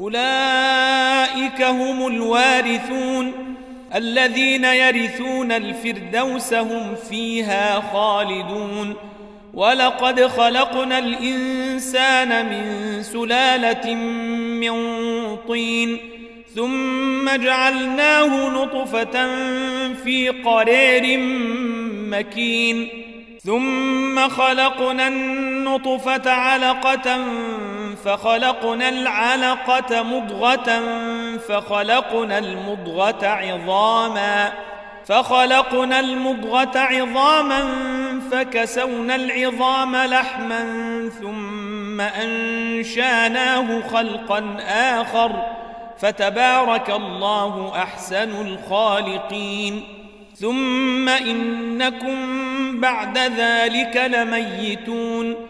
أولئك هم الوارثون الذين يرثون الفردوس هم فيها خالدون ولقد خلقنا الإنسان من سلالة من طين ثم جعلناه نطفة في قرير مكين ثم خلقنا النطفة علقة فخلقنا العلقة مضغة فخلقنا المضغة عظاما فخلقنا المضغة عظاما فكسونا العظام لحما ثم أنشأناه خلقا آخر فتبارك الله أحسن الخالقين ثم إنكم بعد ذلك لميتون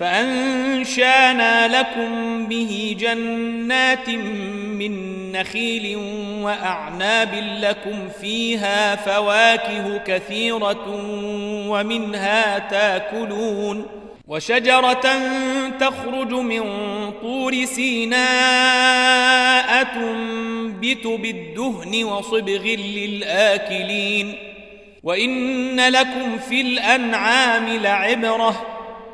فأنشأنا لكم به جنات من نخيل وأعناب لكم فيها فواكه كثيرة ومنها تاكلون وشجرة تخرج من طور سيناء تنبت بالدهن وصبغ للآكلين وإن لكم في الأنعام لعبرةً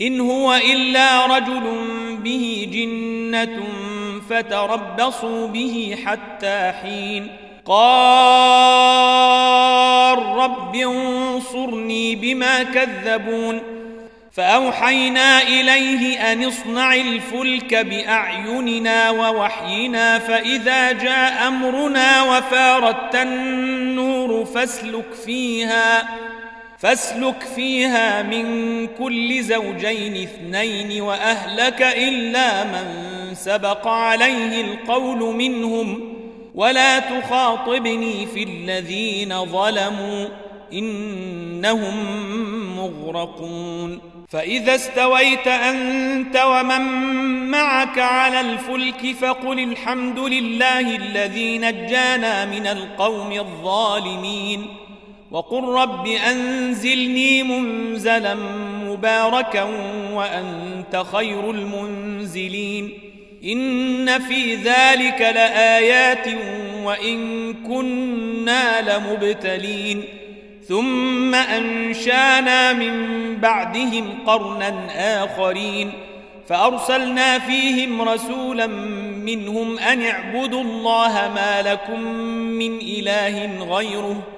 إن هو إلا رجل به جنة فتربصوا به حتى حين قال رب انصرني بما كذبون فأوحينا إليه أن اصنع الفلك بأعيننا ووحينا فإذا جاء أمرنا وفاردت النور فاسلك فيها فاسلك فيها من كل زوجين اثنين وأهلك إلا من سبق عليه القول منهم. ولا تخاطبني في الذين ظلموا إنهم مغرقون. فإذا استويت أنت ومن معك على الفلك فقل الحمد لله الذي نجانا من القوم الظالمين. وقل رب أنزلني منزلا مباركا وأنت خير المنزلين إن في ذلك لآيات وإن كنا لمبتلين ثم أنشانا من بعدهم قرنا آخرين فأرسلنا فيهم رسولا منهم أن اعبدوا الله ما لكم من إله غيره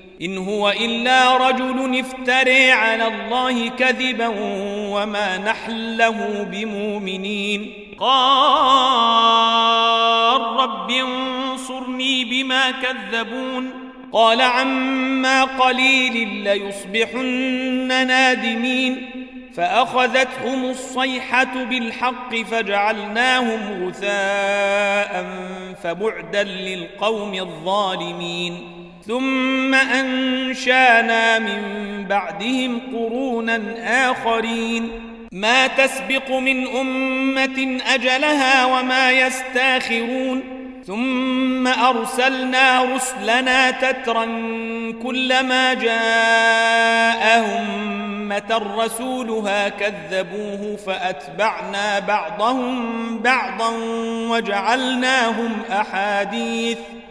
إن هو إلا رجل افتري على الله كذبا وما نحن له بمؤمنين. قال رب انصرني بما كذبون. قال عما قليل ليصبحن نادمين. فأخذتهم الصيحة بالحق فجعلناهم غثاء فبعدا للقوم الظالمين. ثم أنشانا من بعدهم قرونا آخرين. ما تسبق من أمة أجلها وما يستاخرون. ثم أرسلنا رسلنا تترا كلما جاءهم أمة رسولها كذبوه فأتبعنا بعضهم بعضا وجعلناهم أحاديث ۖ.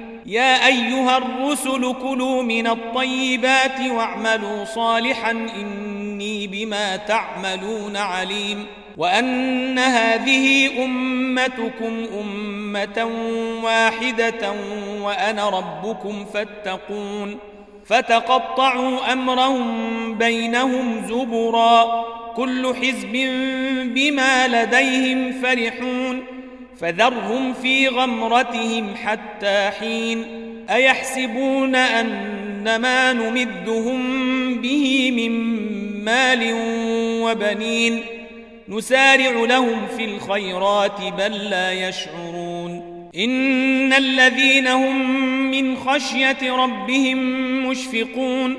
يا أيها الرسل كلوا من الطيبات واعملوا صالحا إني بما تعملون عليم وأن هذه أمتكم أمة واحدة وأنا ربكم فاتقون فتقطعوا أمرهم بينهم زبرا كل حزب بما لديهم فرحون فذرهم في غمرتهم حتى حين أيحسبون أن ما نمدهم به من مال وبنين نسارع لهم في الخيرات بل لا يشعرون إن الذين هم من خشية ربهم مشفقون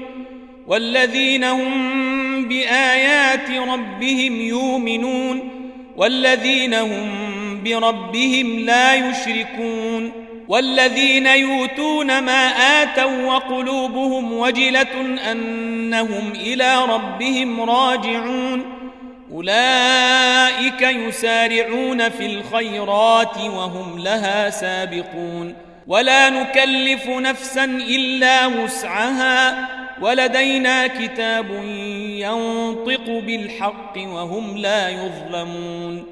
والذين هم بآيات ربهم يؤمنون والذين هم بربهم لا يشركون والذين يؤتون ما آتوا وقلوبهم وجلة أنهم إلى ربهم راجعون أولئك يسارعون في الخيرات وهم لها سابقون ولا نكلف نفسا إلا وسعها ولدينا كتاب ينطق بالحق وهم لا يظلمون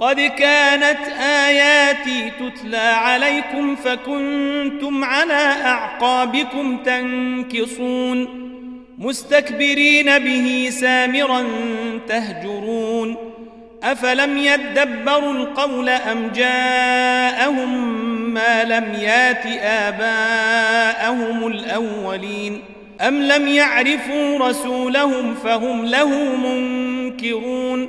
قد كانت آياتي تتلى عليكم فكنتم على أعقابكم تنكصون مستكبرين به سامرا تهجرون أفلم يدبروا القول أم جاءهم ما لم يات آباءهم الأولين أم لم يعرفوا رسولهم فهم له منكرون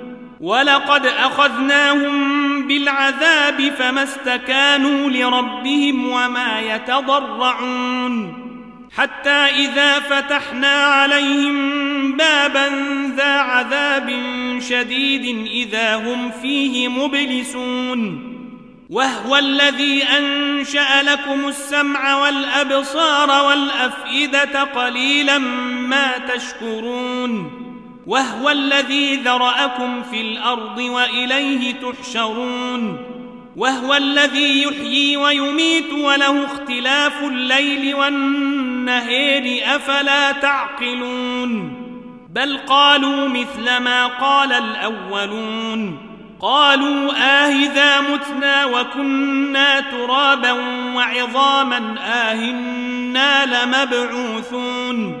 ولقد أخذناهم بالعذاب فما استكانوا لربهم وما يتضرعون. حتى إذا فتحنا عليهم بابا ذا عذاب شديد إذا هم فيه مبلسون. وهو الذي أنشأ لكم السمع والأبصار والأفئدة قليلا ما تشكرون. وهو الذي ذرأكم في الأرض وإليه تحشرون وهو الذي يحيي ويميت وله اختلاف الليل والنهير أفلا تعقلون بل قالوا مثل ما قال الأولون قالوا آهذا متنا وكنا ترابا وعظاما آهنا لمبعوثون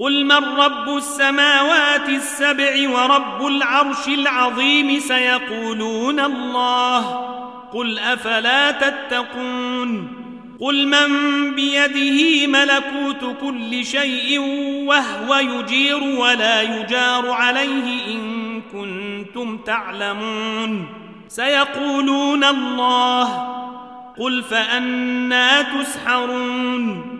قل من رب السماوات السبع ورب العرش العظيم سيقولون الله قل أفلا تتقون قل من بيده ملكوت كل شيء وهو يجير ولا يجار عليه إن كنتم تعلمون سيقولون الله قل فأنا تسحرون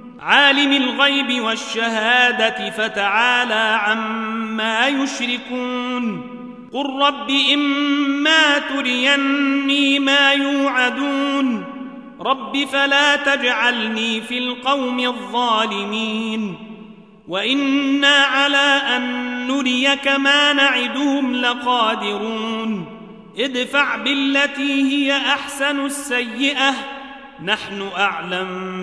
عالم الغيب والشهادة فتعالى عما يشركون. قل رب إما تريني ما يوعدون. رب فلا تجعلني في القوم الظالمين. وإنا على أن نريك ما نعدهم لقادرون. ادفع بالتي هي أحسن السيئة. نحن أعلم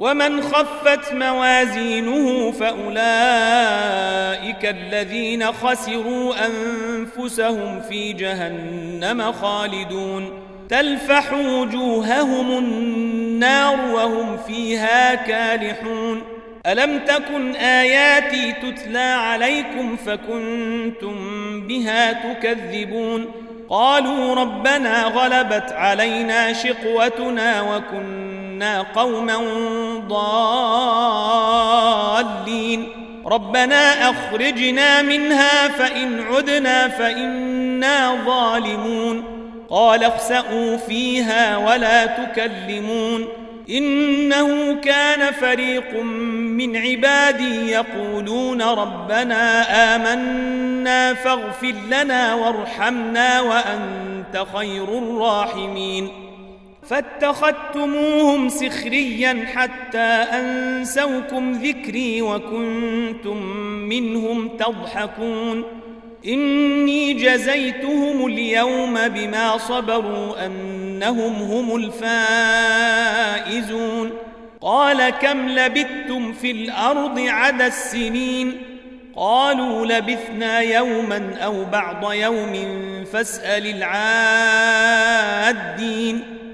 ومن خفت موازينه فأولئك الذين خسروا أنفسهم في جهنم خالدون. تلفح وجوههم النار وهم فيها كالحون. ألم تكن آياتي تتلى عليكم فكنتم بها تكذبون؟ قالوا ربنا غلبت علينا شقوتنا وكنا قوما ضالين. ربنا أخرجنا منها فإن عدنا فإنا ظالمون. قال اخسأوا فيها ولا تكلمون. إنه كان فريق من عبادي يقولون ربنا آمنا فاغفر لنا وارحمنا وأنت خير الراحمين. فاتخذتموهم سخريا حتى أنسوكم ذكري وكنتم منهم تضحكون. إني جزيتهم اليوم بما صبروا أنهم هم الفائزون. قال كم لبثتم في الأرض عدى السنين قالوا لبثنا يوما أو بعض يوم فاسأل العادين.